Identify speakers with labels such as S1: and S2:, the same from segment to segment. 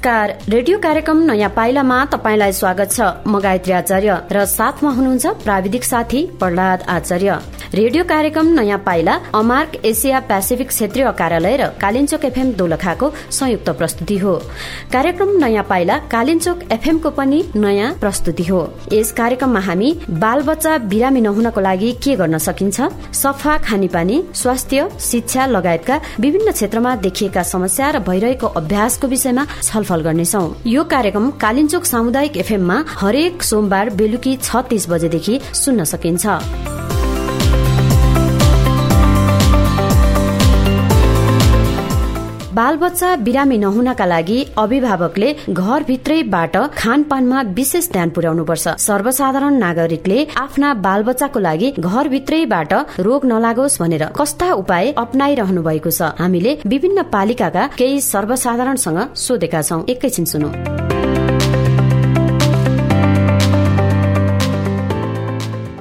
S1: नमस्कार। रेडियो कार्यक्रम नयाँ पाइलामा तपाईँलाई स्वागत छ। म गायत्री आचार्य र साथमा हुनुहुन्छ प्राविधिक साथी प्रहलाद आचार्य। रेडियो कार्यक्रम नयाँ पाइला अमार्क एसिया पेसिफिक क्षेत्रीय कार्यालय र कालिन्चोक एफएम दोलखाको संयुक्त प्रस्तुति हो। कार्यक्रम नयाँ पाइला कालिन्चोक एफएमको पनि नयाँ प्रस्तुति हो। यस कार्यक्रममा हामी बाल बच्चा बिरामी नहुनको लागि के गर्न सकिन्छ? सफा खानेपानी स्वास्थ्य शिक्षा लगायतका विभिन्न क्षेत्रमा देखिएका समस्या र भइरहेको अभ्यासको विषयमा छलफल गर्नेछौ। यो कार्यक्रम कालिन्चोक सामुदायिक एफएममा हरेक सोमबार बेलुकी छ तीस बजेदेखि सुन्न सकिन्छ। बालबच्चा बिरामी नहुनका लागि अभिभावकले घरभित्रैबाट खानपानमा विशेष ध्यान पुर्याउनुपर्छ। सर्वसाधारण नागरिकले आफ्ना बालबच्चाको लागि घरभित्रैबाट रोग नलागोस् भनेर कस्ता उपाय अप्नाइरहनु भएको छ। हामीले विभिन्न पालिकाका केही सर्वसाधारणसँग सोधेका छौं। एकैछिन सुनौ।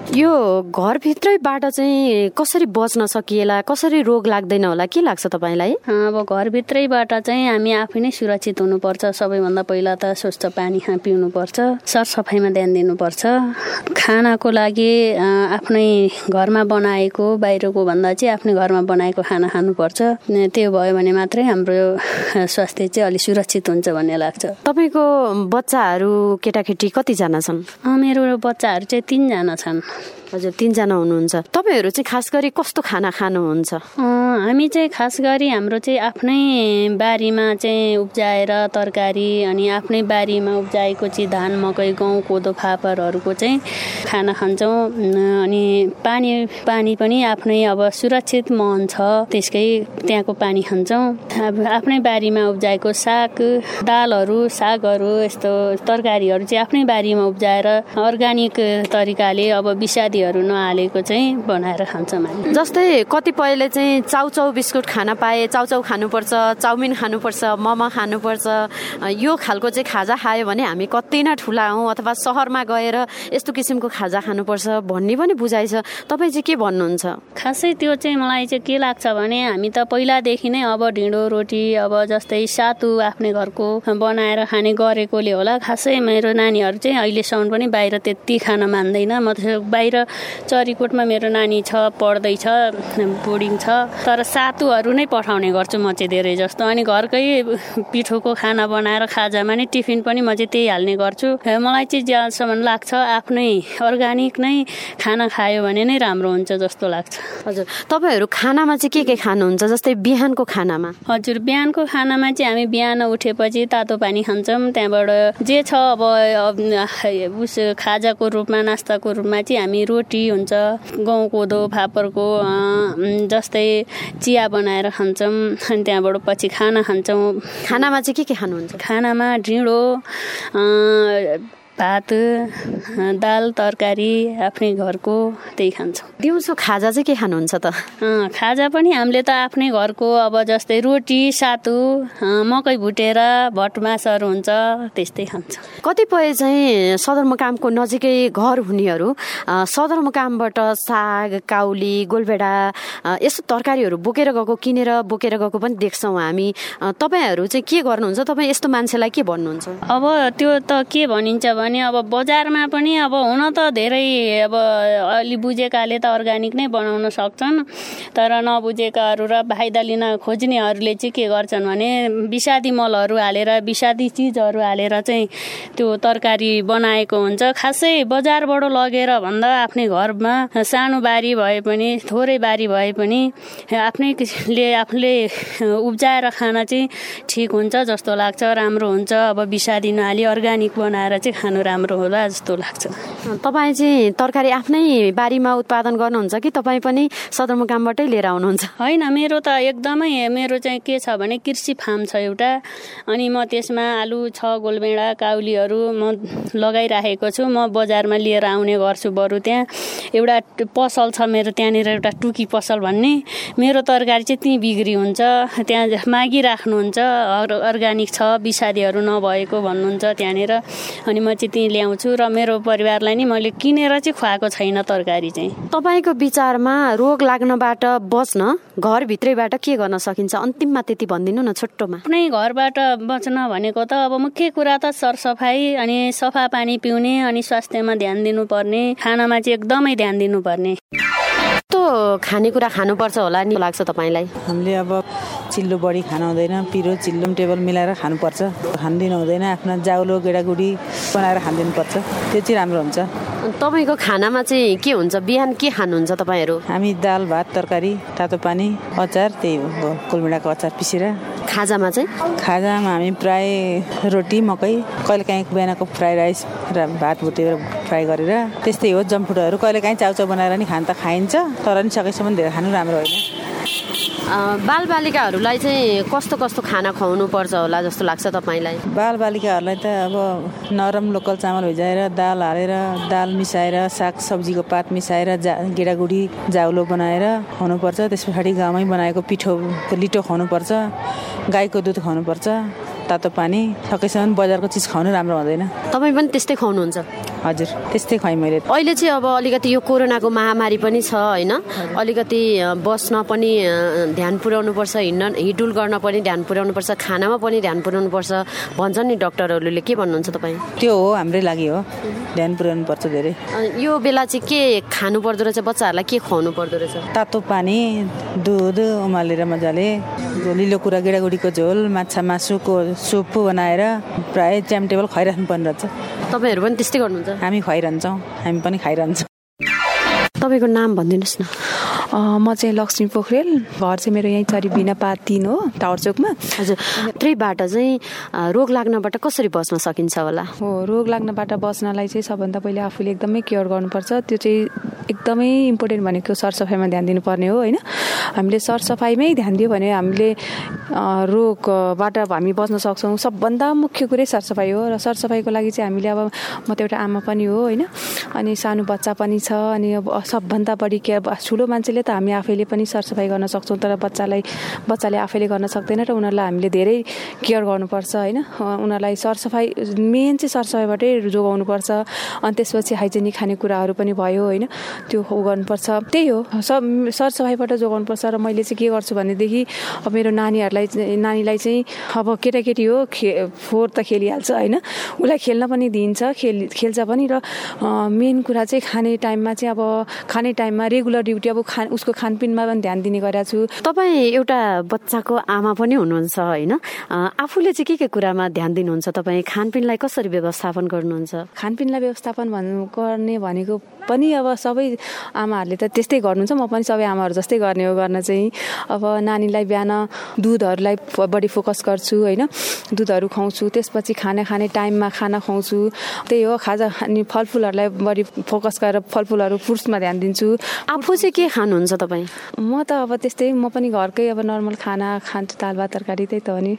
S1: यो घरभित्रैबाट चाहिँ कसरी बच्न सकिएला कसरी रोग लाग्दैन होला? के लाग्छ तपाईँलाई?
S2: अब घरभित्रैबाट चाहिँ हामी आफै नै सुरक्षित हुनुपर्छ। सबैभन्दा पहिला त स्वच्छ पानी पिउनुपर्छ सरसफाइमा ध्यान दिनुपर्छ। खानाको लागि आफ्नै घरमा बनाएको बाहिरको भन्दा चाहिँ आफ्नै घरमा बनाएको खाना खानुपर्छ। त्यो भयो भने मात्रै हाम्रो स्वास्थ्य चाहिँ अलिक सुरक्षित हुन्छ भन्ने लाग्छ।
S1: तपाईँको बच्चाहरू केटाकेटी कतिजना छन्?
S2: मेरो बच्चाहरू चाहिँ तिनजना छन्।
S1: हजुर तिनजना हुनुहुन्छ। तपाईँहरू चाहिँ खास गरी कस्तो खाना खानुहुन्छ?
S2: हामी चाहिँ खास गरी हाम्रो चाहिँ आफ्नै बारीमा चाहिँ उब्जाएर तरकारी अनि आफ्नै बारीमा उब्जाएको चाहिँ धान मकै गहुँ कोदो फापरहरूको चाहिँ खाना खान्छौँ। अनि पानी पानी पनि आफ्नै अब सुरक्षित महन छ त्यसकै त्यहाँको पानी खान्छौँ। आफ्नै बारीमा उब्जाएको साग दालहरू सागहरू यस्तो तरकारीहरू चाहिँ आफ्नै बारीमा उब्जाएर अर्ग्यानिक तरिकाले अब विषादी सब्जीहरू नहालेको चाहिँ बनाएर खान्छौँ हामी
S1: जस्तै कतिपयले चाहिँ चाउचाउ बिस्कुट खान पाए चाउचाउ खानुपर्छ चाउमिन खानुपर्छ मोमो खानुपर्छ यो खालको चाहिँ खाजा खायो भने हामी कति नै ठुला हौँ अथवा सहरमा गएर यस्तो किसिमको खाजा खानुपर्छ भन्ने पनि बुझाइ छ। तपाईँ चाहिँ के भन्नुहुन्छ?
S2: खासै त्यो चाहिँ मलाई चाहिँ के लाग्छ भने हामी त पहिलादेखि नै अब ढिँडो रोटी अब जस्तै सातु आफ्नै घरको बनाएर खाने गरेकोले होला। खासै मेरो नानीहरू चाहिँ अहिलेसम्म पनि बाहिर त्यति खान मान्दैन। म बाहिर चरीकोटमा मेरो नानी छ पढ्दैछ बोर्डिङ छ तर सातुहरू नै पठाउने गर्छु म चाहिँ धेरै जस्तो। अनि घरकै पिठोको खाना बनाएर खाजामा नै टिफिन पनि म चाहिँ त्यही हाल्ने गर्छु। मलाई चाहिँ जहाँसम्म लाग्छ आफ्नै अर्ग्यानिक नै खाना खायो भने नै राम्रो हुन्छ जस्तो लाग्छ।
S1: हजुर तपाईँहरू खानामा चाहिँ के के खानुहुन्छ? जस्तै बिहानको खानामा?
S2: हजुर बिहानको खानामा चाहिँ हामी बिहान उठेपछि तातो पानी खान्छौँ। त्यहाँबाट जे छ अब उस खाजाको रूपमा नास्ताको रूपमा चाहिँ हामी रोटी हुन्छ गहुँ कोदो फापरको जस्तै चिया बनाएर खान्छौँ। अनि त्यहाँबाट पछि खाना खान्छौँ।
S1: खानामा चाहिँ के के खानुहुन्छ?
S2: खानामा ढिँडो भात दाल तरकारी आफ्नै घरको त्यही खान्छौँ।
S1: दिउँसो खाजा चाहिँ के खानुहुन्छ त?
S2: खाजा पनि हामीले त आफ्नै घरको अब जस्तै रोटी सातु मकै भुटेर भटमासहरू हुन्छ त्यस्तै खान्छौँ।
S1: कतिपय चाहिँ सदरमुकामको नजिकै घर हुनेहरू सदरमुकामबाट साग काउली गोलभेडा यस्तो तरकारीहरू बोकेर गएको किनेर बोकेर गएको पनि देख्छौँ हामी। तपाईँहरू चाहिँ के गर्नुहुन्छ? तपाईँ यस्तो मान्छेलाई के भन्नुहुन्छ?
S2: अब त्यो त के भनिन्छ भने भने अब बजारमा पनि अब हुन त धेरै अब अलि बुझेकाले त अर्ग्यानिक नै बनाउन सक्छन्। तर नबुझेकाहरू र फाइदा लिन खोज्नेहरूले चाहिँ के गर्छन् भने विषादी मलहरू हालेर विषादी चिजहरू हालेर चाहिँ त्यो तरकारी बनाएको हुन्छ। खासै बजारबाट लगेर भन्दा आफ्नै घरमा सानो बारी भए पनि थोरै बारी भए पनि आफ्नैले आफूले उब्जाएर खाना चाहिँ ठिक हुन्छ जस्तो लाग्छ राम्रो हुन्छ। अब विषादी नहाली अर्ग्यानिक बनाएर चाहिँ खानु राम्रो होला जस्तो लाग्छ।
S1: तपाईँ चाहिँ तरकारी आफ्नै बारीमा उत्पादन गर्नुहुन्छ कि तपाईँ पनि सदरमुकामबाटै लिएर आउनुहुन्छ?
S2: होइन मेरो त एकदमै मेरो चाहिँ के छ भने कृषि फार्म छ एउटा। अनि म त्यसमा आलु छ गोलबेडा काउलीहरू म लगाइराखेको छु। म बजारमा लिएर आउने गर्छु बरु त्यहाँ। एउटा पसल छ मेरो त्यहाँनिर एउटा टुकी पसल भन्ने। मेरो तरकारी चाहिँ त्यहीँ बिक्री हुन्छ। त्यहाँ मागिराख्नुहुन्छ। अर्ग्यानिक छ विषादीहरू नभएको भन्नुहुन्छ त्यहाँनिर। अनि म चाहिँ त्यहीँ ल्याउँछु र मेरो परिवारलाई नि मैले किनेर चाहिँ खुवाएको छैन तरकारी चाहिँ।
S1: तपाईँको विचारमा रोग लाग्नबाट बच्न घरभित्रैबाट के गर्न सकिन्छ? अन्तिममा त्यति भनिदिनु न छोटोमा
S2: कुनै घरबाट बच्न भनेको त अब मुख्य कुरा त सरसफाइ अनि सफा पानी पिउने अनि स्वास्थ्यमा ध्यान दिनुपर्ने खानामा चाहिँ एकदमै ध्यान दिनुपर्ने।
S1: खानेकुरा खानुपर्छ होला? नि लाग्छ तपाईँलाई?
S3: हामीले अब चिल्लो बढी खानु हुँदैन पिरो चिल्लो टेबल मिलाएर खानुपर्छ। खानिदिनु हुँदैन आफ्नो जाउलो गेडागुडी बनाएर खानिदिनुपर्छ। त्यो चाहिँ राम्रो हुन्छ।
S1: तपाईँको खानामा चाहिँ के हुन्छ? बिहान के खानुहुन्छ तपाईँहरू?
S3: हामी दाल भात तरकारी तातो पानी अचार त्यही हो। कोलमिडाको अचार पिसेर
S1: खाजामा चाहिँ?
S3: खाजामा हामी प्राय रोटी मकै कहिले काहीँ बिहानको फ्राई राइस र भात भुटेर फ्राई गरेर त्यस्तै हो जम्फुटहरू कहिले काहीँ चाउचाउ बनाएर नि खान त खाइन्छ तर नि सकेसम्म धेरै खानु राम्रो होइन।
S1: बालबालिकाहरूलाई चाहिँ कस्तो कस्तो खाना खुवाउनु पर्छ होला जस्तो लाग्छ तपाईँलाई?
S3: बालबालिकाहरूलाई त अब नरम लोकल चामल भिजाएर दाल हालेर दाल मिसाएर साग सब्जीको पात मिसाएर जा गेडागुडी जाउलो बनाएर खुवाउनुपर्छ। त्यस पछाडि गाउँमै बनाएको पिठोको लिटो खुवाउनुपर्छ। गाईको दुध खुवाउनुपर्छ तातो पानी सकेसम्म बजारको चिज खुवाउनु राम्रो हुँदैन।
S1: तपाईँ पनि त्यस्तै खुवाउनुहुन्छ
S3: हजुर त्यस्तै खुवाएँ मैले।
S1: अहिले चाहिँ अब अलिकति यो कोरोनाको महामारी पनि छ होइन? अलिकति बस्न पनि ध्यान पुर्याउनु पर्छ हिँड्न हिडुल गर्न पनि ध्यान पुर्याउनु पर्छ खानामा पनि ध्यान पुर्याउनु पर्छ भन्छन् नि डक्टरहरूले के भन्नुहुन्छ तपाईँ?
S3: त्यो हो हाम्रै लागि हो। ध्यान पुर्याउनु पर्छ धेरै
S1: यो बेला चाहिँ के खानु पर्दो रहेछ? बच्चाहरूलाई के खुवाउनु पर्दो रहेछ?
S3: तातो पानी दुध उमालेर मजाले लिलो कुरा गेडागुडीको झोल माछा मासुको सुप बनाएर प्रायः टाइम टेबल खुवाइराख्नु पर्ने रहेछ।
S1: तपाईँहरू पनि त्यस्तै गर्नुहुन्छ?
S3: हामी खुवाइरहन्छौँ हामी पनि खाइरहन्छौँ।
S1: तपाईँको नाम भनिदिनुहोस् न।
S4: म चाहिँ लक्ष्मी पोखरेल। घर चाहिँ मेरो यहीँ चरी बिनापा तिन हो टावर चोकमा
S1: हजुर त्यहीबाट चाहिँ रोग लाग्नबाट कसरी बस्न सकिन्छ होला?
S4: हो रोग लाग्नबाट बस्नलाई चाहिँ सबभन्दा पहिले आफूले एकदमै केयर गर्नुपर्छ। त्यो चाहिँ एकदमै इम्पोर्टेन्ट भनेको सरसफाइमा ध्यान दिनुपर्ने हो होइन? हामीले सरसफाइमै ध्यान दियो भने हामीले रोगबाट हामी बस्न सक्छौँ। सबभन्दा मुख्य कुरै सरसफाइ हो र सरसफाइको लागि चाहिँ हामीले अब म त एउटा आमा पनि हो होइन? अनि सानो बच्चा पनि छ अनि अब सबभन्दा बढी केयर ठुलो मान्छेले त हामी आफैले पनि सरसफाइ गर्न सक्छौँ तर बच्चालाई बच्चाले आफैले गर्न सक्दैन र उनीहरूलाई हामीले धेरै केयर गर्नुपर्छ होइन? उनीहरूलाई सरसफाइ मेन चाहिँ सरसफाइबाटै जोगाउनुपर्छ अनि त्यसपछि हाइजेनिक खानेकुराहरू पनि भयो होइन? त्यो गर्नुपर्छ। त्यही हो सब सरसफाइबाट जोगाउनुपर्छ र मैले चाहिँ के गर्छु भनेदेखि अब मेरो नानीहरूलाई नानीलाई चाहिँ अब केटाकेटी हो खे फोहोर त खेलिहाल्छ होइन? उसलाई खेल्न पनि दिइन्छ खेल खेल्छ पनि र मेन कुरा चाहिँ खाने टाइममा चाहिँ अब खाने टाइममा रेगुलर ड्युटी अब खा उसको खानपिनमा पनि ध्यान दिने गरेको छु।
S1: तपाईँ एउटा बच्चाको आमा पनि हुनुहुन्छ होइन? आफूले चाहिँ के के कुरामा ध्यान दिनुहुन्छ? तपाईँ खानपिनलाई कसरी व्यवस्थापन गर्नुहुन्छ?
S4: खानपिनलाई व्यवस्थापन भन्नु गर्ने भनेको पनि अब सबै आमाहरूले त त्यस्तै गर्नुहुन्छ। म पनि सबै आमाहरू जस्तै गर्ने हो गर्न चाहिँ। अब नानीलाई बिहान दुधहरूलाई बढी फोकस गर्छु होइन? दुधहरू खुवाउँछु त्यसपछि खाना खाने टाइममा खाना खुवाउँछु। त्यही हो खाजा अनि फलफुलहरूलाई बढी फोकस गरेर फलफुलहरू फ्रुट्समा ध्यान दिन्छु।
S1: आफू चाहिँ के खानुहुन्छ तपाईँ?
S4: म त अब त्यस्तै म पनि घरकै अब नर्मल खाना खान्छु दाल भात तरकारी त्यही त हो नि।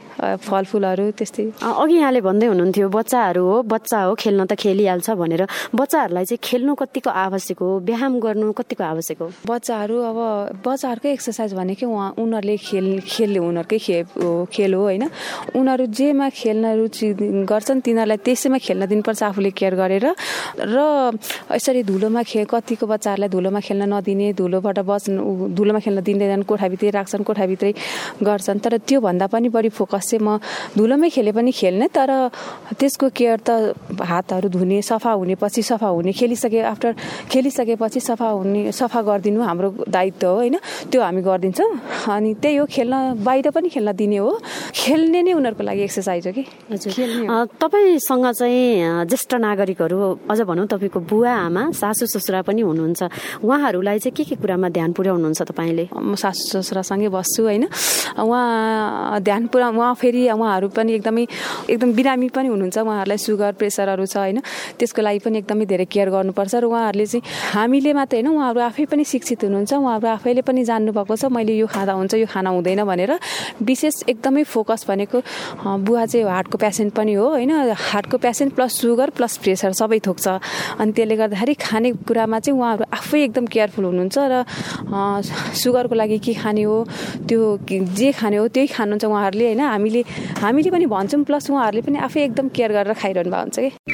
S4: फलफुलहरू त्यस्तै।
S1: अघि यहाँले भन्दै हुनुहुन्थ्यो बच्चाहरू हो बच्चा हो खेल्न त खेलिहाल्छ भनेर। बच्चाहरूलाई चाहिँ खेल्नु कतिको आवश्यक हो? व्यायाम गर्नु कतिको आवश्यक हो?
S4: बच्चाहरू अब बच्चाहरूकै एक्सर्साइज भनेकै उहाँ उनीहरूले खेल खेल उनीहरूकै खे खेल हो होइन? उनीहरू जेमा खेल्न रुचि गर्छन् तिनीहरूलाई त्यसैमा खेल्न दिनुपर्छ आफूले केयर गरेर। र यसरी धुलोमा खे कतिको बच्चाहरूलाई धुलोमा खेल्न नदिने धुलोबाट बच्नु धुलोमा खेल्न दिँदैनन् कोठाभित्रै राख्छन् कोठाभित्रै गर्छन्। तर त्योभन्दा पनि बढी फोकस चाहिँ म धुलोमै खेले पनि खेल्ने तर त्यसको केयर त हातहरू धुने सफा हुने पछि सफा हुने खेलिसके आफ्टर खेलिसकेपछि सफा हुने सफा गरिदिनु हाम्रो दायित्व हो होइन? त्यो हामी गरिदिन्छौँ। अनि त्यही हो खेल्न बाहिर पनि खेल्न दिने हो। खेल्ने नै उनीहरूको लागि एक्सर्साइज हो कि?
S1: तपाईँसँग चाहिँ ज्येष्ठ नागरिकहरू अझ भनौँ तपाईँको बुवा आमा सासु ससुरा पनि हुनुहुन्छ। उहाँहरूलाई चाहिँ के के कुरामा ध्यान पुर्याउनुहुन्छ तपाईँले?
S4: म सासु ससुरासँगै बस्छु होइन? उहाँ ध्यान पुरा उहाँ फेरि उहाँहरू पनि एकदमै एकदम बिरामी पनि हुनुहुन्छ। उहाँहरूलाई सुगर प्रेसरहरू छ होइन? त्यसको लागि पनि एकदमै धेरै केयर गर्नुपर्छ। र उहाँहरूले चाहिँ हामीले मात्रै होइन उहाँहरू आफै पनि शिक्षित हुनुहुन्छ। उहाँहरू आफैले पनि जान्नुभएको छ मैले यो खाँदा हुन्छ यो खाना हुँदैन भनेर। विशेष एकदमै फोकस भनेको बुवा चाहिँ हार्टको पेसेन्ट पनि हो होइन? हार्टको patient plus sugar plus pressure सबै थोक छ अनि त्यसले गर्दाखेरि खानेकुरामा चाहिँ उहाँहरू आफै एकदम केयरफुल हुनुहुन्छ र सुगरको लागि के खाने हो त्यो जे खाने हो त्यही खानुहुन्छ उहाँहरूले होइन? हामीले हामीले पनि भन्छौँ प्लस उहाँहरूले पनि आफै एकदम केयर गरेर खाइरहनु भएको हुन्छ कि?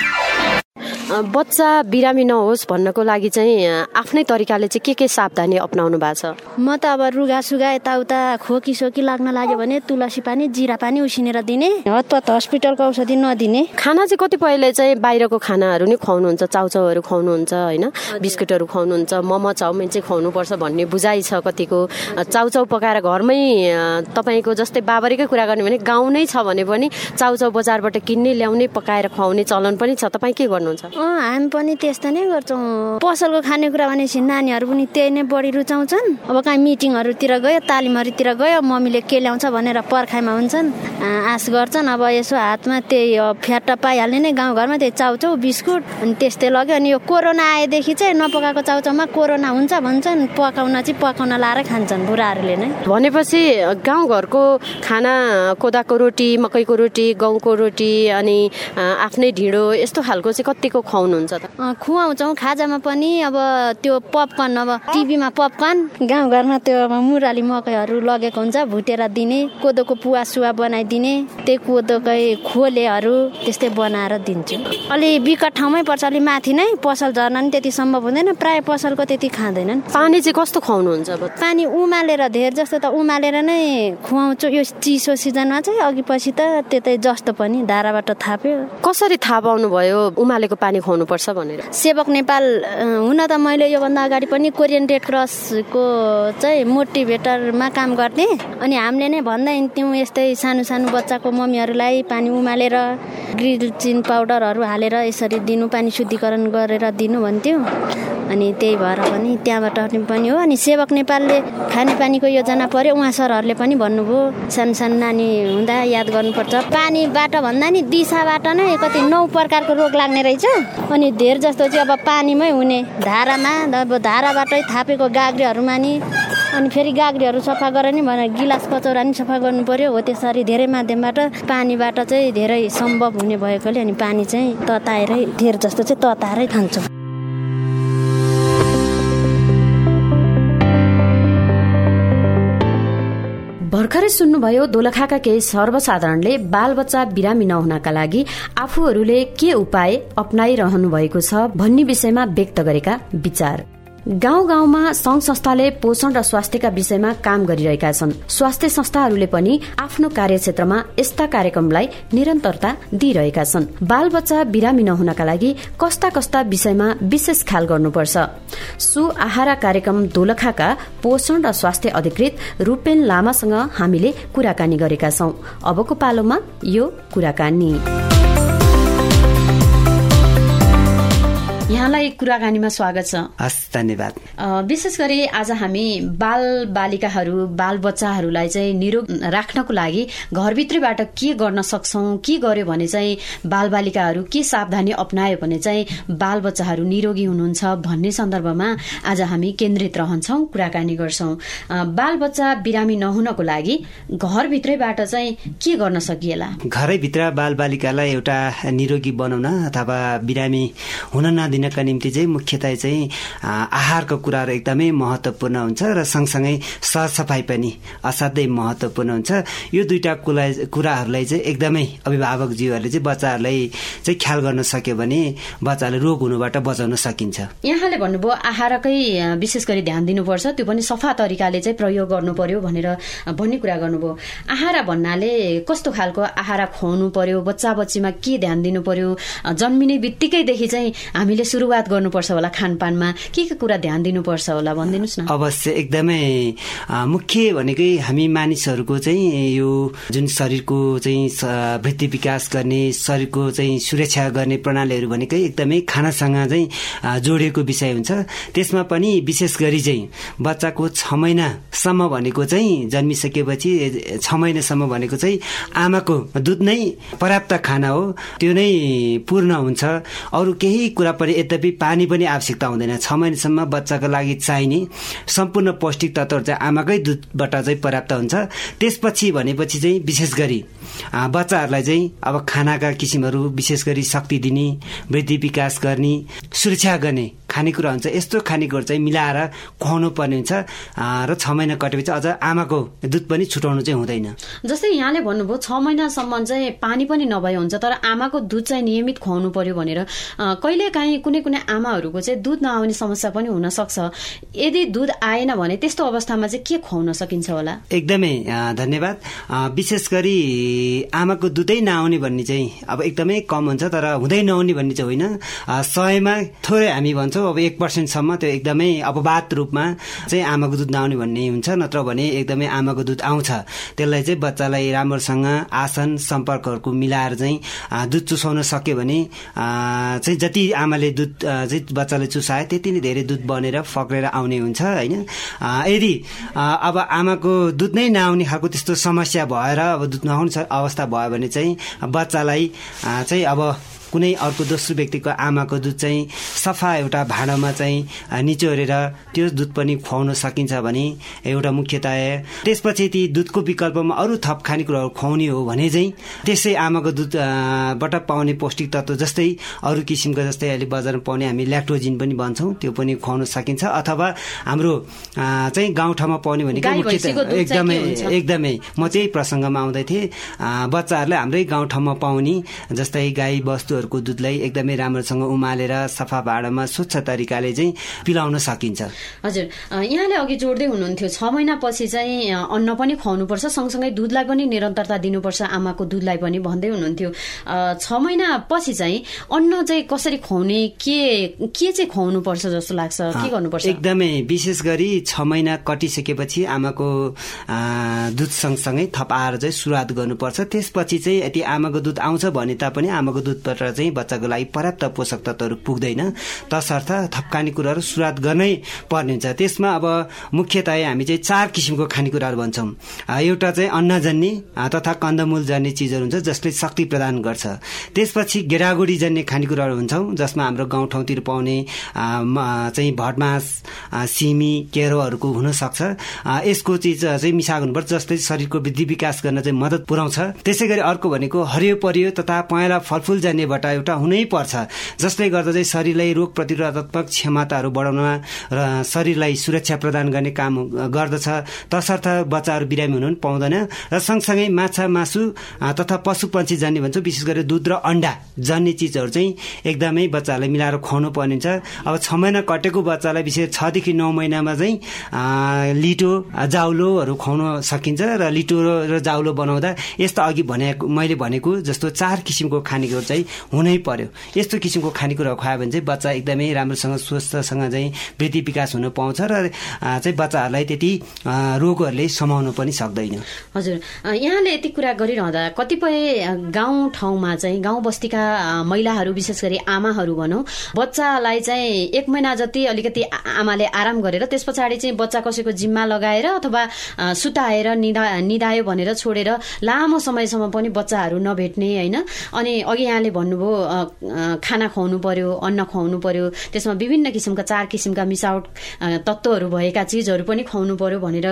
S1: बच्चा बिरामी नहोस् भन्नको लागि चाहिँ आफ्नै तरिकाले चाहिँ के के सावधानी अप्नाउनु भएको छ?
S5: म त अब रुगा सुगा यताउता खोकी सोकी लाग्न लाग्यो भने तुलसी पानी जिरा पानी उसिनेर दिने। हतपत हस्पिटलको औषधि नदिने।
S1: खाना चाहिँ कतिपयले चाहिँ बाहिरको खानाहरू नि खुवाउनुहुन्छ चाउचाउहरू खुवाउनुहुन्छ होइन? बिस्कुटहरू खुवाउनुहुन्छ मोमो चाउमिन चाहिँ खुवाउनुपर्छ भन्ने बुझाइ छ कतिको। चाउचाउ पकाएर घरमै तपाईँको जस्तै बाबरीकै कुरा गर्ने भने गाउँ नै छ भने पनि चाउचाउ बजारबाट किन्ने ल्याउने पकाएर खुवाउने चलन पनि छ। तपाईँ के गर्नुहुन्छ?
S5: हामी पनि त्यस्तो नै गर्छौँ। पसलको खानेकुरा भनेपछि नानीहरू पनि त्यही नै बढी रुचाउँछन्। अब कहीँ मिटिङहरूतिर गयो तालिमहरूतिर गयो मम्मीले के ल्याउँछ भनेर पर्खाइमा हुन्छन्। आश गर्छन्। अब यसो हातमा त्यही फ्याट पाइहाल्ने नै गाउँघरमा त्यही चाउचाउ बिस्कुट अनि त्यस्तै लग्यो। अनि यो कोरोना आएदेखि चाहिँ नपकाएको चाउचाउमा कोरोना हुन्छ भन्छन्। पकाउन चाहिँ पकाउन लाएर खान्छन् बुढाहरूले नै।
S1: भनेपछि गाउँघरको खाना कोदाको रोटी मकैको रोटी गहुँको रोटी अनि आफ्नै ढिँडो यस्तो खालको चाहिँ कतिको खुवाउनुहुन्छ त?
S5: खुवाउँछौँ। खाजामा पनि अब त्यो पपकर्न अब टिभीमा पपकर्न गाउँघरमा त्यो अब मुराली मकैहरू लगेको हुन्छ भुटेर दिने कोदोको पुवा सुवा बनाइदिने त्यही कोदोकै खोलेहरू त्यस्तै बनाएर दिन्छु। अलि विकट ठाउँमै पर्छ अलि माथि नै पसल झर्न नि त्यति सम्भव हुँदैन प्रायः पसलको त्यति खाँदैनन्।
S1: पानी चाहिँ कस्तो खुवाउनुहुन्छ
S5: पानी उमालेर धेर जस्तो त उमालेर नै खुवाउँछु। यो चिसो सिजनमा चाहिँ अघि पछि त त्यतै जस्तो पनि धाराबाट थाप्यो।
S1: कसरी थाहा पाउनु भयो उमालेको पानी खुवाउनु पर्छ भनेर।
S5: सेवक नेपाल हुन त मैले योभन्दा अगाडि पनि कोरियन रेड क्रसको चाहिँ मोटिभेटरमा काम गर्थेँ अनि हामीले नै भन्दा हिँड्थ्यौँ यस्तै सानो सानो बच्चाको मम्मीहरूलाई पानी उमालेर ग्रिलचिन पाउडरहरू हालेर यसरी दिनु पानी शुद्धिकरण गरेर दिनु भन्थ्यो। अनि त्यही भएर पनि त्यहाँबाट पनि हो। अनि सेवक नेपालले खानेपानीको योजना पर्यो। उहाँ सरहरूले पनि भन्नुभयो सानो सानो नानी हुँदा याद गर्नुपर्छ। पानीबाट भन्दा नि दिशाबाट नै कति नौ प्रकारको रोग लाग्ने रहेछ। अनि धेर जस्तो चाहिँ अब पानीमै हुने धारामा अब धाराबाटै थापेको गाग्रीहरूमा नि अनि फेरि गाग्रीहरू सफा गरेर नि भनेर गिलास कचौरा नि सफा गर्नु पर्यो। हो त्यसरी धेरै माध्यमबाट पानीबाट चाहिँ धेरै सम्भव हुने भएकोले अनि पानी चाहिँ तताएरै धेर जस्तो चाहिँ तताएरै खान्छौँ
S1: भर्खरै सुन्नुभयो दोलखाका केही सर्वसाधारणले बालबच्चा बिरामी नहुनका लागि आफूहरूले के उपाय अप्नाइरहनु भएको छ भन्ने विषयमा व्यक्त गरेका विचार। गाउँ गाउँमा संघ संस्थाले पोषण र स्वास्थ्यका विषयमा काम गरिरहेका छन्। स्वास्थ्य संस्थाहरूले पनि आफ्नो कार्यक्षेत्रमा यस्ता कार्यक्रमलाई निरन्तरता दिइरहेका छन्। बाल बच्चा बिरामी नहुनका लागि कस्ता कस्ता विषयमा विशेष ख्याल गर्नुपर्छ। सु आहारा कार्यक्रम दोलखाका पोषण र स्वास्थ्य अधिकृत रूपेन लामासँग हामीले कुराकानी गरेका छौं। अबको पालोमा यो कुराकानी। यहाँलाई कुराकानीमा स्वागत छ।
S6: हस् धन्यवाद।
S1: विशेष गरी आज हामी बाल बालिकाहरू बाल बच्चाहरूलाई चाहिँ निरोग राख्नको लागि घरभित्रैबाट के गर्न सक्छौ के गर्यो भने चाहिँ बाल बालिकाहरू के सावधानी अप्नायो भने चाहिँ बाल बच्चाहरू निरोगी हुनुहुन्छ भन्ने सन्दर्भमा आज हामी केन्द्रित रहन्छौ कुराकानी गर्छौ। बाल बच्चा बिरामी नहुनको लागि घरभित्रैबाट चाहिँ के गर्न सकिएला?
S6: घरैभित्र बाल बालिकालाई एउटा निरोगी बनाउन अथवा बिरामी हुन नदिन दिनका निम्ति चाहिँ मुख्यतः चाहिँ आहारको कुराहरू एकदमै महत्त्वपूर्ण हुन्छ र सँगसँगै सरसफाइ पनि असाध्यै महत्त्वपूर्ण हुन्छ। यो दुईवटा कुरा कुराहरूलाई चाहिँ एकदमै अभिभावकज्यूहरूले चाहिँ बच्चाहरूलाई चाहिँ ख्याल गर्न सक्यो भने बच्चाले रोग हुनुबाट बचाउन सकिन्छ।
S1: यहाँले भन्नुभयो आहारकै विशेष गरी ध्यान दिनुपर्छ त्यो पनि सफा तरिकाले चाहिँ प्रयोग गर्नु पर्यो भनेर भन्ने कुरा गर्नुभयो। आहारा भन्नाले कस्तो खालको आहारा खुवाउनु पर्यो बच्चा बच्चीमा के ध्यान दिनु पर्यो जन्मिने बित्तिकैदेखि चाहिँ हामीले सुरुवात गर्नुपर्छ होला खानपानमा। के के कुरा ध्यान दिनुपर्छ होला भनिदिनुहोस् न।
S6: अवश्य एकदमै मुख्य भनेकै हामी मानिसहरूको चाहिँ यो जुन शरीरको चाहिँ वृद्धि विकास गर्ने शरीरको चाहिँ सुरक्षा गर्ने प्रणालीहरू भनेकै एकदमै खानासँग चाहिँ जोडिएको विषय हुन्छ। त्यसमा पनि विशेष गरी चाहिँ बच्चाको छ महिनासम्म भनेको चाहिँ जन्मिसकेपछि छ महिनासम्म भनेको चाहिँ आमाको दुध नै पर्याप्त खाना हो। त्यो नै पूर्ण हुन्छ। अरू केही कुरा पनि यद्यपि पानी पनि आवश्यकता हुँदैन। छ महिनासम्म बच्चाको लागि चाहिने सम्पूर्ण पौष्टिक तत्त्वहरू चाहिँ आमाकै दुधबाट चाहिँ पर्याप्त हुन्छ। त्यसपछि भनेपछि चाहिँ विशेष गरी बच्चाहरूलाई चाहिँ अब खानाका किसिमहरू विशेष गरी शक्ति दिने वृद्धि विकास गर्ने सुरक्षा गर्ने खानेकुरा हुन्छ यस्तो खानेकुरा चाहिँ मिलाएर खुवाउनु पर्ने हुन्छ र छ महिना कटेपछि अझ आमाको दुध पनि छुटाउनु चाहिँ हुँदैन।
S1: जस्तै यहाँले भन्नुभयो छ महिनासम्म चाहिँ पानी पनि नभए हुन्छ तर आमाको दुध चाहिँ नियमित खुवाउनु पर्यो भनेर। कहिले काहीँ कुनै कुनै आमाहरूको चाहिँ दुध नआउने समस्या पनि हुन सक्छ यदि दुध आएन भने त्यस्तो अवस्थामा चाहिँ के खुवाउन सकिन्छ होला?
S6: एकदमै धन्यवाद। विशेष गरी आमाको दुधै नआउने भन्ने चाहिँ अब एकदमै कम हुन्छ तर हुँदै नहुने भन्ने चाहिँ होइन। सयमा थोरै हामी भन्छौँ अब एक पर्सेन्टसम्म त्यो एकदमै अपवाद रूपमा चाहिँ आमाको दुध नआउने भन्ने हुन्छ नत्र भने एकदमै आमाको दुध आउँछ। त्यसलाई चाहिँ बच्चालाई राम्रोसँग आसन सम्पर्कहरूको मिलाएर चाहिँ दुध चुसाउन सक्यो भने चाहिँ जति आमाले दुध चाहिँ बच्चाले चुसायो त्यति नै धेरै दुध बनेर फक्रेर आउने हुन्छ होइन? यदि अब आमाको दुध नै नआउने खालको त्यस्तो समस्या भएर अब दुध नआउने अवस्था भयो भने चाहिँ बच्चालाई चाहिँ अब कुनै अर्को दोस्रो व्यक्तिको आमाको दुध चाहिँ सफा एउटा भाँडामा चाहिँ निचोरेर त्यो दुध पनि खुवाउन सकिन्छ भने एउटा मुख्यतया त्यसपछि ती दुधको विकल्पमा अरू थप खानेकुराहरू खुवाउने हो भने चाहिँ त्यसै आमाको दुधबाट पाउने पौष्टिक तत्व जस्तै अरू किसिमको जस्तै अहिले बजारमा पाउने हामी ल्याक्टोजिन पनि भन्छौँ त्यो पनि खुवाउन सकिन्छ। अथवा हाम्रो चाहिँ गाउँठाउँमा पाउने भनेको मुख्यतः एकदमै एकदमै। म चाहिँ प्रसङ्गमा आउँदै थिएँ बच्चाहरूलाई हाम्रै गाउँठाउँमा पाउने जस्तै गाई बस्तु पशुहरूको दुधलाई एकदमै राम्रोसँग उमालेर सफा भाँडामा स्वच्छ तरिकाले चाहिँ पिलाउन सकिन्छ।
S1: हजुर यहाँले अघि जोड्दै हुनुहुन्थ्यो छ महिनापछि चाहिँ अन्न पनि खुवाउनुपर्छ सँगसँगै दुधलाई पनि निरन्तरता दिनुपर्छ आमाको दुधलाई पनि भन्दै हुनुहुन्थ्यो। छ महिना पछि चाहिँ अन्न चाहिँ कसरी खुवाउने के के चाहिँ खुवाउनु पर्छ जस्तो लाग्छ? के गर्नुपर्छ?
S6: एकदमै विशेष गरी छ महिना कटिसकेपछि आमाको दुध सँगसँगै थप आएर चाहिँ सुरुवात गर्नुपर्छ। त्यसपछि चाहिँ यदि आमाको दुध आउँछ भने तापनि आमाको दुधबाट चाहिँ बच्चाको लागि पर्याप्त पोषक तत्वहरू पुग्दैन। तसर्थ थपकाने कुराहरू सुरुवात गर्नै पर्ने हुन्छ त्यसमा अब मुख्यतया हामी चाहिँ चार किसिमको खानेकुराहरू भन्छौँ। एउटा चाहिँ अन्नजन्य तथा कन्दमूल जन्ने चिजहरू हुन्छ जसले शक्ति प्रदान गर्छ। त्यसपछि गेडागुडी जन्ने खानेकुराहरू हुन्छौँ जसमा हाम्रो गाउँठाउँतिर पाउने चाहिँ भटमास सिमी केरोहरूको हुनसक्छ। यसको चिज चाहिँ मिसाएको हुनुपर्छ जसले शरीरको वृद्धि विकास गर्न चाहिँ मद्दत पुर्याउँछ त्यसै गरी अर्को भनेको हरियो परियो तथा पहेँला फलफुल जन्नेबाट बाट एउटा हुनै पर्छ। जसले गर्दा चाहिँ शरीरलाई रोग प्रतिरोधात्मक क्षमताहरू बढाउनमा र शरीरलाई सुरक्षा प्रदान गर्ने काम गर्दछ। तसर्थ बच्चाहरू बिरामी हुनु पनि पाउँदैन र सँगसँगै माछा मासु तथा पशु पन्छी जन्ने भन्छौँ विशेष गरेर दुध र अन्डा जन्ने चिजहरू चाहिँ एकदमै बच्चाहरूलाई मिलाएर खुवाउनु पर्ने हुन्छ अब छ महिना कटेको बच्चालाई विशेष छदेखि नौ महिनामा चाहिँ लिटो जाउलोहरू खुवाउन सकिन्छ र लिटो र जाउलो बनाउँदा यस्तो अघि भनेको मैले भनेको जस्तो चार किसिमको खानेकुरो चाहिँ हुनै पर्यो। यस्तो किसिमको खानेकुरा खुवायो भने चाहिँ बच्चा एकदमै राम्रोसँग स्वस्थसँग चाहिँ वृद्धि विकास हुन पाउँछ र चाहिँ बच्चाहरूलाई त्यति रोगहरूले समाउनु पनि सक्दैन।
S1: हजुर। यहाँले यति कुरा गरिरहँदा कतिपय गाउँ ठाउँमा चाहिँ गाउँ बस्तीका महिलाहरू विशेष गरी आमाहरू भनौँ बच्चालाई चाहिँ एक महिना जति अलिकति आमाले आराम गरेर त्यस पछाडि चाहिँ बच्चा कसैको जिम्मा लगाएर अथवा सुताएर निदा निदायो भनेर छोडेर लामो समयसम्म पनि बच्चाहरू नभेट्ने होइन? अनि अघि यहाँले भन्नु भन्नुभयो खाना खुवाउनु पर्यो अन्न खुवाउनु पर्यो त्यसमा विभिन्न किसिमका चार किसिमका मिसावट तत्त्वहरू भएका चिजहरू पनि खुवाउनु पर्यो भनेर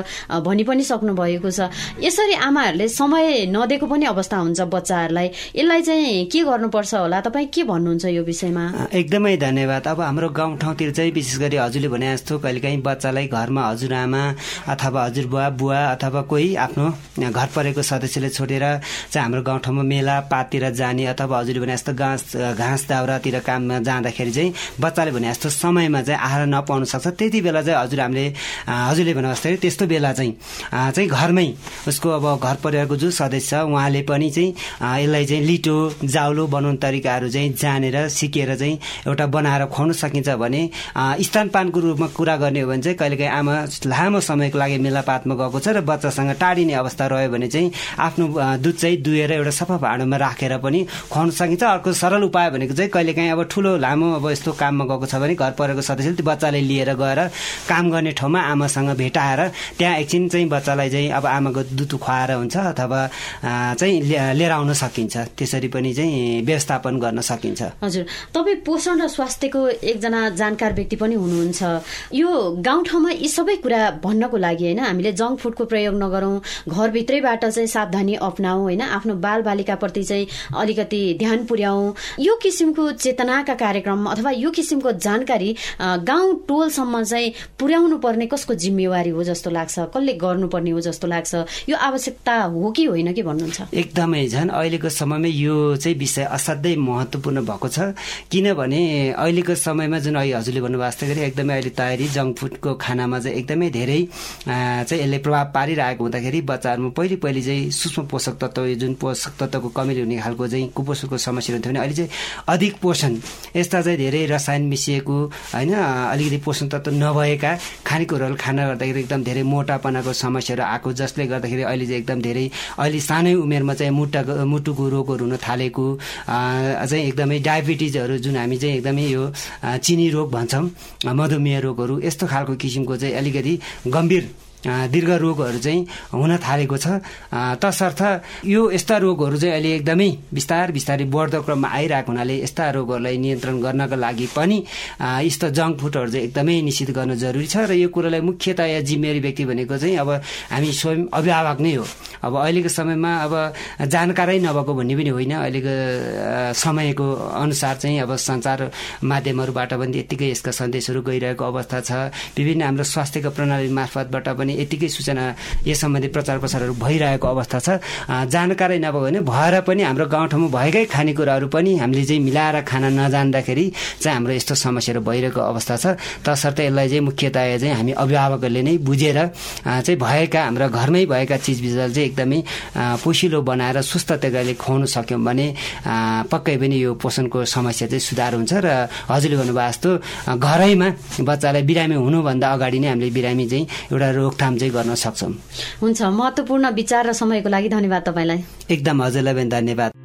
S1: भनि पनि सक्नु भएको छ। यसरी आमाहरूले समय नदिएको पनि अवस्था हुन्छ बच्चाहरूलाई। यसलाई चाहिँ के गर्नुपर्छ होला? तपाईँ के भन्नुहुन्छ यो विषयमा?
S6: एकदमै धन्यवाद। अब हाम्रो गाउँठाउँतिर चाहिँ विशेष गरी हजुरले भने जस्तो कहिलेकाहीँ बच्चालाई घरमा हजुरआमा अथवा हजुरबुवा बुवा अथवा कोही आफ्नो घर परेको सदस्यले छोडेर चाहिँ हाम्रो गाउँठाउँमा मेला पाततिर जाने अथवा हजुरले भने जस्तो घाँस घाँस दाउरातिर काममा जाँदाखेरि चाहिँ बच्चाले भने जस्तो समयमा चाहिँ आहार नपाउन सक्छ। त्यति बेला चाहिँ हजुर हामीले हजुरले भने जस्तै त्यस्तो बेला चाहिँ चाहिँ घरमै उसको अब घर परिवारको जो सदस्य छ उहाँले पनि चाहिँ यसलाई चाहिँ लिटो जाउलो बनाउने तरिकाहरू चाहिँ जानेर सिकेर चाहिँ एउटा बनाएर खुवाउन सकिन्छ भने स्तनपानको रूपमा कुरा गर्ने हो भने चाहिँ कहिलेकाहीँ आमा लामो समयको लागि मेलापातमा गएको छ र बच्चासँग टाढिने अवस्था रह्यो भने चाहिँ आफ्नो दुध चाहिँ दुहेर एउटा सफा भाँडोमा राखेर पनि खुवाउन सकिन्छ। अर्को सरल उपाय भनेको चाहिँ कहिलेकाहीँ अब ठुलो लामो अब यस्तो काममा गएको छ भने घर परेको सदस्यले त्यो बच्चाले लिएर गएर काम गर्ने ठाउँमा आमासँग भेटाएर त्यहाँ एकछिन चाहिँ बच्चालाई चाहिँ अब आमाको दुध खुवाएर हुन्छ अथवा चाहिँ लिएर आउन सकिन्छ। त्यसरी पनि चाहिँ व्यवस्थापन गर्न सकिन्छ।
S1: हजुर। तपाईँ पोषण र स्वास्थ्यको एकजना जानकार व्यक्ति पनि हुनुहुन्छ। यो गाउँठाउँमा यी सबै कुरा भन्नको लागि होइन हामीले जङ्क फुडको प्रयोग नगरौँ घरभित्रैबाट चाहिँ सावधानी अप्नाऊ होइन आफ्नो बाल बालिकाप्रति चाहिँ अलिकति ध्यान पुर्याउ। यो किसिमको चेतनाका कार्यक्रम अथवा यो किसिमको जानकारी गाउँ टोलसम्म चाहिँ पुर्याउनु पर्ने कसको जिम्मेवारी हो जस्तो लाग्छ? कसले गर्नुपर्ने हो जस्तो लाग्छ? यो आवश्यकता हो कि होइन कि भन्नुहुन्छ?
S6: एकदमै झन् अहिलेको समयमा यो चाहिँ विषय असाध्यै महत्त्वपूर्ण भएको छ। किनभने अहिलेको समयमा जुन अहिले हजुरले भन्नुभएको गरी एकदमै अहिले तयारी जङ्क फुडको खानामा चाहिँ एकदमै धेरै चाहिँ यसले प्रभाव पारिरहेको हुँदाखेरि बच्चाहरूमा पहिले पहिले चाहिँ सूक्ष्म पोषक तत्व जुन पोषक तत्वको कमीले हुने खालको चाहिँ कुपोषणको समस्या हुन्थ्यो भने अहिले चाहिँ अधिक पोषण। यस्ता चाहिँ धेरै रसायन मिसिएको होइन अलिकति पोषण तत्व नभएका खानेकुराहरू खाना गर्दाखेरि एकदम धेरै मोटापनाको समस्याहरू आएको जसले गर्दाखेरि अहिले चाहिँ एकदम धेरै अहिले सानै उमेरमा चाहिँ मुट्टाको मुटुको रोगहरू हुन थालेको चाहिँ एकदमै डायबिटिजहरू जुन हामी चाहिँ एकदमै यो चिनी रोग भन्छौँ मधुमेह रोगहरू यस्तो खालको किसिमको चाहिँ अलिकति गम्भीर दीर्घ रोगहरू चाहिँ हुन थालेको छ। तसर्थ यो यस्ता रोगहरू चाहिँ अहिले एकदमै बिस्तार बिस्तारै बढ्दो क्रममा आइरहेको हुनाले यस्ता रोगहरूलाई नियन्त्रण गर्नका लागि पनि यस्तो जङ्क फुडहरू चाहिँ एकदमै निश्चित गर्न जरुरी छ। र यो कुरोलाई मुख्यतया जिम्मेवारी व्यक्ति भनेको चाहिँ अब हामी स्वयं अभिभावक नै हो। अब अहिलेको समयमा अब जानकारै नभएको भन्ने पनि होइन। अहिलेको समयको अनुसार चाहिँ अब सञ्चार माध्यमहरूबाट पनि यत्तिकै यसका सन्देशहरू गइरहेको अवस्था छ। विभिन्न हाम्रो स्वास्थ्यको प्रणाली मार्फतबाट पनि यतिकै सूचना यस सम्बन्धी प्रचार प्रसारहरू भइरहेको अवस्था छ। जानकारी नभयो भने भएर पनि हाम्रो गाउँठाउँमा भएकै खानेकुराहरू पनि हामीले चाहिँ मिलाएर खान नजान्दाखेरि चाहिँ हाम्रो यस्तो समस्याहरू भइरहेको अवस्था छ। तसर्थ यसलाई चाहिँ मुख्यतया चाहिँ हामी अभिभावकहरूले नै बुझेर चाहिँ भएका हाम्रो घरमै भएका चिजबिजहरू चाहिँ एकदमै पोसिलो बनाएर सुस्त तरिकाले खुवाउन सक्यौँ भने पक्कै पनि यो पोषणको समस्या चाहिँ सुधार हुन्छ र हजुरले भन्नुभयो जस्तो घरैमा बच्चालाई बिरामी हुनुभन्दा अगाडि नै हामीले बिरामी चाहिँ एउटा रोकथाम काम चाहिँ गर्न सक्छौँ।
S1: हुन्छ महत्त्वपूर्ण विचार र समयको लागि धन्यवाद तपाईँलाई।
S6: एकदम हजुरलाई पनि धन्यवाद।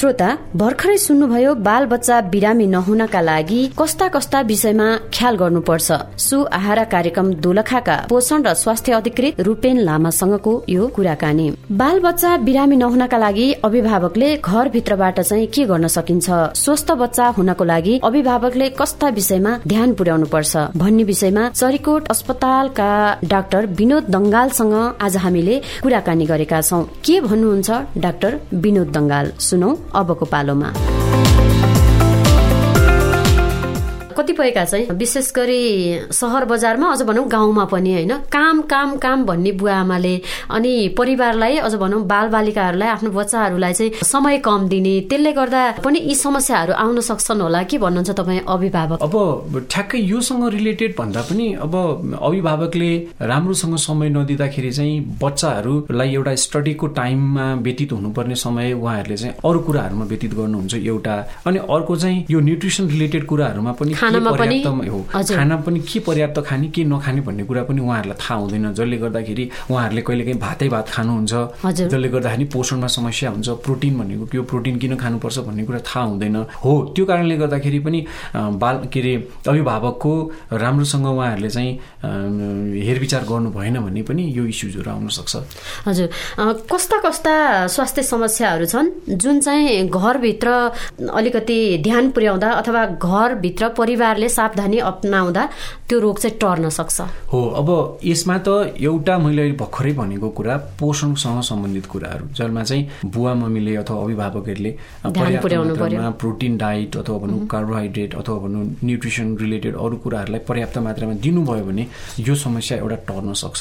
S1: श्रोता भर्खरै सुन्नुभयो बाल बच्चा बिरामी नहुनका लागि कस्ता कस्ता विषयमा ख्याल गर्नुपर्छ। सु आहारा कार्यक्रम दोलखाका पोषण र स्वास्थ्य अधिकृत रूपेन लामासँगको यो कुराकानी। बाल बच्चा बिरामी नहुनका लागि अभिभावकले घरभित्रबाट चाहिँ के गर्न सकिन्छ? स्वस्थ बच्चा हुनको लागि अभिभावकले कस्ता विषयमा ध्यान पुर्याउनु पर्छ भन्ने विषयमा चरिकोट अस्पतालका डाक्टर विनोद दङ्गालसँग आज हामीले कुराकानी गरेका छौँ। के भन्नुहुन्छ डाक्टर विनोद दङ्गाल? सुनौ। अबको पालोमा। कतिपयका चाहिँ विशेष गरी सहर बजारमा अझ भनौँ गाउँमा पनि होइन। काम काम काम भन्ने बुवा आमाले अनि परिवारलाई अझ भनौँ बाल बालिकाहरूलाई आफ्नो बच्चाहरूलाई चाहिँ समय कम दिने त्यसले गर्दा पनि यी समस्याहरू आउन सक्छन् होला के भन्नुहुन्छ तपाईँ अभिभावक?
S7: अब ठ्याक्कै योसँग रिलेटेड भन्दा पनि अब अभिभावकले राम्रोसँग समय नदिँदाखेरि चाहिँ बच्चाहरूलाई एउटा स्टडीको टाइममा व्यतीत हुनुपर्ने समय उहाँहरूले चाहिँ अरू कुराहरूमा व्यतीत गर्नुहुन्छ एउटा। अनि अर्को चाहिँ यो न्युट्रिसन रिलेटेड कुराहरूमा पनि हो। खाना पनि के पर्याप्त खाने के नखाने भन्ने कुरा पनि उहाँहरूलाई थाहा हुँदैन। जसले गर्दाखेरि उहाँहरूले कहिले काहीँ भातै भात खानुहुन्छ। जसले गर्दाखेरि पोषणमा समस्या हुन्छ प्रोटिन भनेको त्यो प्रोटिन किन खानुपर्छ भन्ने कुरा थाहा हुँदैन। हो त्यो कारणले गर्दाखेरि पनि बाल के अरे अभिभावकको राम्रोसँग उहाँहरूले चाहिँ हेरविचार गर्नु भएन भने पनि यो इस्युजहरू आउन सक्छ।
S1: हजुर। कस्ता कस्ता स्वास्थ्य समस्याहरू छन् जुन चाहिँ घरभित्र अलिकति ध्यान पुर्याउँदा अथवा घरभित्र परिवार परिवारले सावधानी अप्नाउँदा त्यो रोग चाहिँ टर्न सक्छ।
S7: हो अब यसमा त एउटा मैले भर्खरै भनेको कुरा पोषणसँग सम्बन्धित कुराहरू जसमा चाहिँ बुवा मम्मीले अथवा अभिभावकहरूले प्रोटिन डाइट अथवा भनौँ कार्बोहाइड्रेट अथवा भनौँ न्युट्रिसन रिलेटेड अरू कुराहरूलाई पर्याप्त मात्रामा दिनुभयो भने यो समस्या एउटा टर्न सक्छ।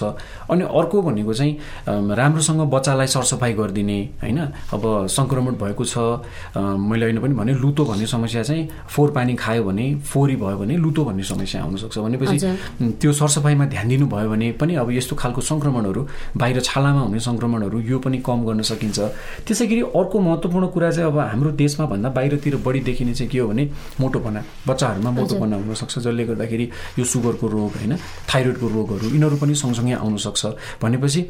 S7: अनि अर्को भनेको चाहिँ राम्रोसँग बच्चालाई सरसफाइ गरिदिने होइन? अब सङ्क्रमण भएको छ मैले अहिले पनि भने लुतो भन्ने समस्या चाहिँ फोहोर पानी खायो भने फोहोरी भयो भने लुतो भन्ने समस्या आउनसक्छ। भनेपछि त्यो सरसफाइमा ध्यान दिनुभयो भने पनि अब यस्तो खालको सङ्क्रमणहरू बाहिर छालामा हुने सङ्क्रमणहरू यो पनि कम गर्न सकिन्छ। त्यसै गरी अर्को महत्त्वपूर्ण कुरा चाहिँ अब हाम्रो देशमा भन्दा बाहिरतिर बढी देखिने चाहिँ के हो भने मोटोपना बच्चाहरूमा मोटोपना हुनसक्छ जसले गर्दाखेरि यो सुगरको रोग होइन थाइरोइडको रोगहरू यिनीहरू पनि सँगसँगै आउनसक्छ। भनेपछि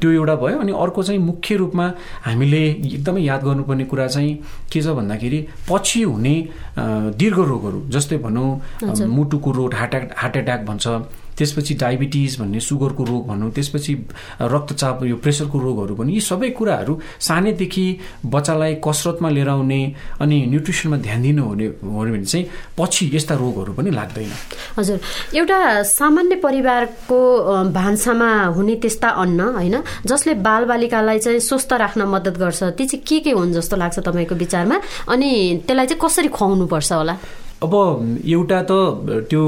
S7: त्यो एउटा भयो अनि अर्को चाहिँ मुख्य रूपमा हामीले एकदमै याद गर्नुपर्ने कुरा चाहिँ के छ भन्दाखेरि पछि हुने दीर्घ रोगहरू जस्तै भनौँ भनौँ मुटुको रोग हार्ट हार्ट एट्याक भन्छ। त्यसपछि डायबिटिज भन्ने सुगरको रोग भनौँ त्यसपछि रक्तचाप यो प्रेसरको रोगहरू पनि यी सबै कुराहरू सानैदेखि बच्चालाई कसरतमा लिएर आउने अनि न्युट्रिसनमा ध्यान दिनु हुने हो भने चाहिँ पछि यस्ता रोगहरू पनि लाग्दैन।
S1: हजुर। एउटा सामान्य परिवारको भान्सामा हुने त्यस्ता अन्न होइन जसले बालबालिकालाई चाहिँ स्वस्थ राख्न मद्दत गर्छ ती चाहिँ के के हुन् जस्तो लाग्छ तपाईँको विचारमा? अनि त्यसलाई चाहिँ कसरी खुवाउनुपर्छ होला?
S7: अब एउटा त त्यो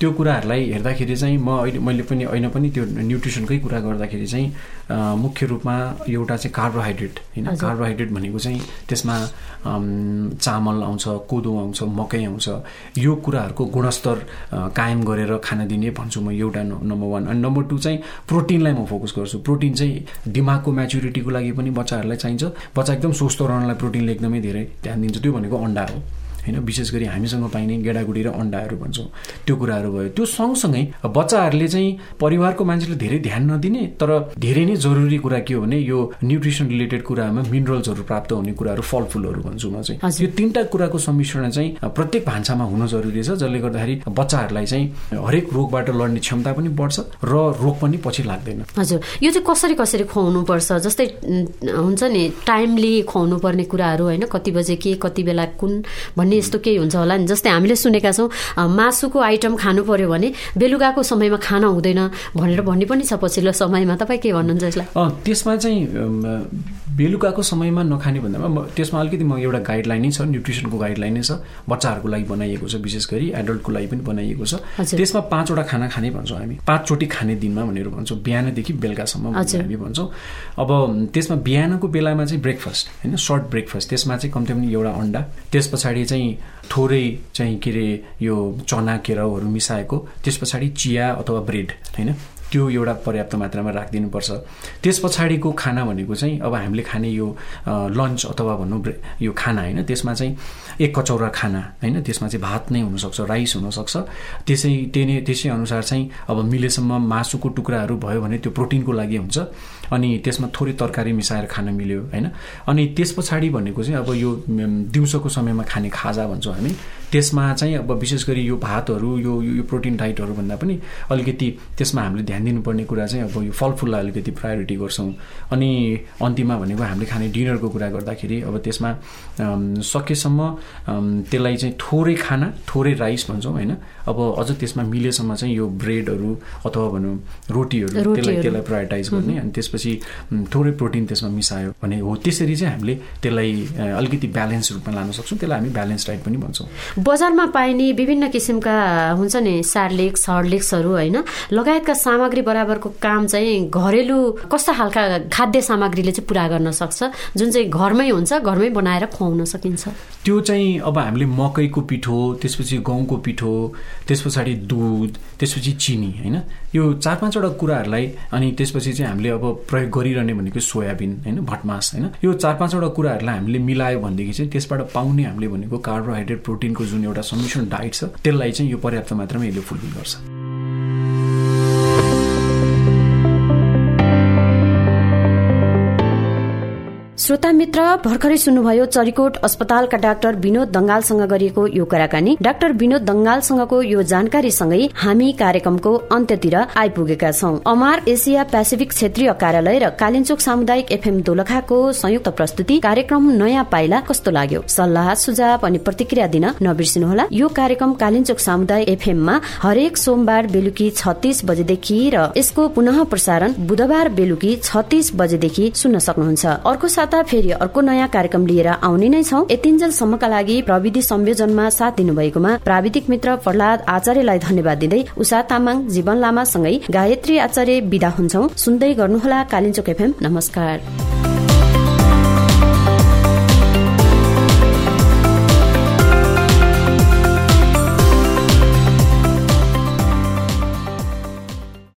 S7: त्यो कुराहरूलाई हेर्दाखेरि चाहिँ म अहिले मैले पनि होइन पनि त्यो न्युट्रिसनकै कुरा गर्दाखेरि चाहिँ मुख्य रूपमा एउटा चाहिँ कार्बोहाइड्रेट होइन। कार्बोहाइड्रेट भनेको चाहिँ त्यसमा चामल आउँछ कोदो आउँछ मकै आउँछ। यो कुराहरूको गुणस्तर कायम गरेर खान दिने भन्छु म एउटा नम्बर वान अनि नम्बर टू चाहिँ प्रोटिनलाई म फोकस गर्छु। प्रोटिन चाहिँ दिमागको म्याचुरिटीको लागि पनि बच्चाहरूलाई चाहिन्छ। बच्चा एकदम स्वस्थ रहनलाई प्रोटिनले एकदमै धेरै ध्यान दिन्छ। त्यो भनेको अन्डा हो। होइन विशेष गरी हामीसँग पाइने गेडागुडी र अन्डाहरू भन्छौँ। त्यो कुराहरू भयो। त्यो सँगसँगै बच्चाहरूले चाहिँ परिवारको मान्छेले धेरै ध्यान नदिने तर धेरै नै जरुरी कुरा के हो भने यो न्युट्रिसन रिलेटेड कुरामा मिनरल्सहरू प्राप्त हुने कुराहरू फलफुलहरू भन्छु म चाहिँ। यो तिनवटा कुराको सम्मिश्रण चाहिँ प्रत्येक भान्सामा हुन जरुरी छ जसले गर्दाखेरि बच्चाहरूलाई चाहिँ हरेक रोगबाट लड्ने क्षमता पनि बढ्छ र रोग पनि पछि लाग्दैन।
S1: हजुर। यो चाहिँ कसरी कसरी खुवाउनु पर्छ जस्तै हुन्छ नि टाइमली खुवाउनु पर्ने कुराहरू होइन कति बजे के कति बेला कुन भन्ने पनि यस्तो केही हुन्छ होला नि। जस्तै हामीले सुनेका छौँ मासुको आइटम खानु पर्यो भने बेलुकाको समयमा खाना हुँदैन भनेर भन्ने पनि छ पछिल्लो समयमा। तपाईँ के भन्नुहुन्छ यसलाई?
S7: त्यसमा चाहिँ बेलुकाको समयमा नखाने भन्दामा त्यसमा अलिकति म एउटा गाइडलाइनै छ न्युट्रिसनको गाइडलाइनै छ बच्चाहरूको लागि बनाइएको छ विशेष गरी एडल्टको लागि पनि बनाइएको छ। त्यसमा पाँचवटा खाना खाने भन्छौँ हामी। पाँचचोटि खाने दिनमा भनेर भन्छौँ बिहानदेखि बेलुकासम्म हामी भन्छौँ। अब त्यसमा बिहानको बेलामा चाहिँ ब्रेकफास्ट होइन सर्ट ब्रेकफास्ट त्यसमा चाहिँ कम्ती पनि एउटा अन्डा। त्यस पछाडि चाहिँ थोरै चाहिँ के अरे यो चना केराउहरू मिसाएको त्यस पछाडि चिया अथवा ब्रेड होइन? त्यो एउटा पर्याप्त मात्रामा राखिदिनुपर्छ। त्यस पछाडिको खाना भनेको चाहिँ अब हामीले खाने यो लन्च अथवा भनौँ यो खाना होइन? त्यसमा चाहिँ एक कचौरा खाना होइन? त्यसमा चाहिँ भात नै हुनसक्छ राइस हुनसक्छ। त्यसै त्यही त्यसै अनुसार चाहिँ अब मिलेसम्म मासुको टुक्राहरू भयो भने त्यो प्रोटिनको लागि हुन्छ। अनि त्यसमा थोरै तरकारी मिसाएर खान मिल्यो होइन? अनि त्यस पछाडि भनेको चाहिँ अब यो दिउँसोको समयमा खाने खाजा भन्छौँ हामी। त्यसमा चाहिँ अब विशेष गरी यो भातहरू यो यो प्रोटिन डाइटहरू भन्दा पनि अलिकति त्यसमा हामीले ध्यान दिनुपर्ने कुरा चाहिँ अब यो फलफुललाई अलिकति प्रायोरिटी गर्छौँ। अनि अन्तिममा भनेको हामीले खाने डिनरको कुरा गर्दाखेरि अब त्यसमा सकेसम्म त्यसलाई चाहिँ थोरै खाना थोरै राइस भन्छौँ होइन? अब अझ त्यसमा मिलेसम्म चाहिँ यो ब्रेडहरू अथवा भनौँ रोटीहरू त्यसलाई त्यसलाई प्रायोरिटाइज गर्ने। अनि त्यसपछि थोरै प्रोटिन त्यसमा मिसायो भने हो। त्यसरी चाहिँ हामीले त्यसलाई अलिकति ब्यालेन्स रूपमा लान सक्छौँ। त्यसलाई हामी ब्यालेन्स डाइट पनि भन्छौँ।
S1: बजारमा पाइने विभिन्न किसिमका हुन्छ नि सार्लेक्स हर्लेक्सहरू होइन? लगायतका सामग्री बराबरको काम चाहिँ घरेलु कस्ता खालका खाद्य सामग्रीले चाहिँ पुरा गर्न सक्छ? जुन चाहिँ घरमै हुन्छ घरमै बनाएर खुवाउन सकिन्छ।
S7: त्यो चाहिँ अब हामीले मकैको पिठो त्यसपछि गहुँको पिठो त्यस पछाडि दुध त्यसपछि चिनी होइन? यो चार पाँचवटा कुराहरूलाई अनि त्यसपछि चाहिँ हामीले अब प्रयोग गरिरहने भनेको सोयाबिन होइन भटमास होइन। यो चार पाँचवटा कुराहरूलाई हामीले मिलायो भनेदेखि चाहिँ त्यसबाट पाउने हामीले भनेको कार्बोहाइड्रेट प्रोटिनको जुन एउटा समिश्रण डाइट छ त्यसलाई चाहिँ यो पर्याप्त मात्रामा यसले फुलफिल गर्छ।
S1: श्रोता मित्र भर्खरै सुन्नुभयो चरिकोट अस्पतालका डाक्टर विनोद दंगालसँग गरिएको यो कुराकानी। डाक्टर विनोद दंगालसँगको यो जानकारीसँगै हामी कार्यक्रमको अन्त्यतिर आइपुगेका छौं। अमार एसिया पेसिफिक क्षेत्रीय कार्यालय र कालिचोक सामुदायिक एफएम दोलखाको संयुक्त प्रस्तुति कार्यक्रम नयाँ पाइला कस्तो लाग्यो? सल्लाह सुझाव अनि प्रतिक्रिया दिन नबिर्सिनुहोला। यो कार्यक्रम कालिचोक सामुदायिक एफएममा हरेक सोमबार बेलुकी छत्तीस बजेदेखि र यसको पुनः प्रसारण बुधबार बेलुकी छत्तीस बजेदेखि सुन्न सक्नुहुन्छ। अर्को साता फेरि अर्को नयाँ कार्यक्रम लिएर आउने नै छौ। यतिन्जेलसम्मका लागि प्रविधि संयोजनमा साथ दिनुभएकोमा प्राविधिक मित्र प्रहलाद आचार्यलाई धन्यवाद दिँदै उषा तामाङ जीवन लामासँगै गायत्री आचार्य विदा हुन्छौ। सुन्दै गर्नुहोला कालिचोक एफएम। नमस्कार।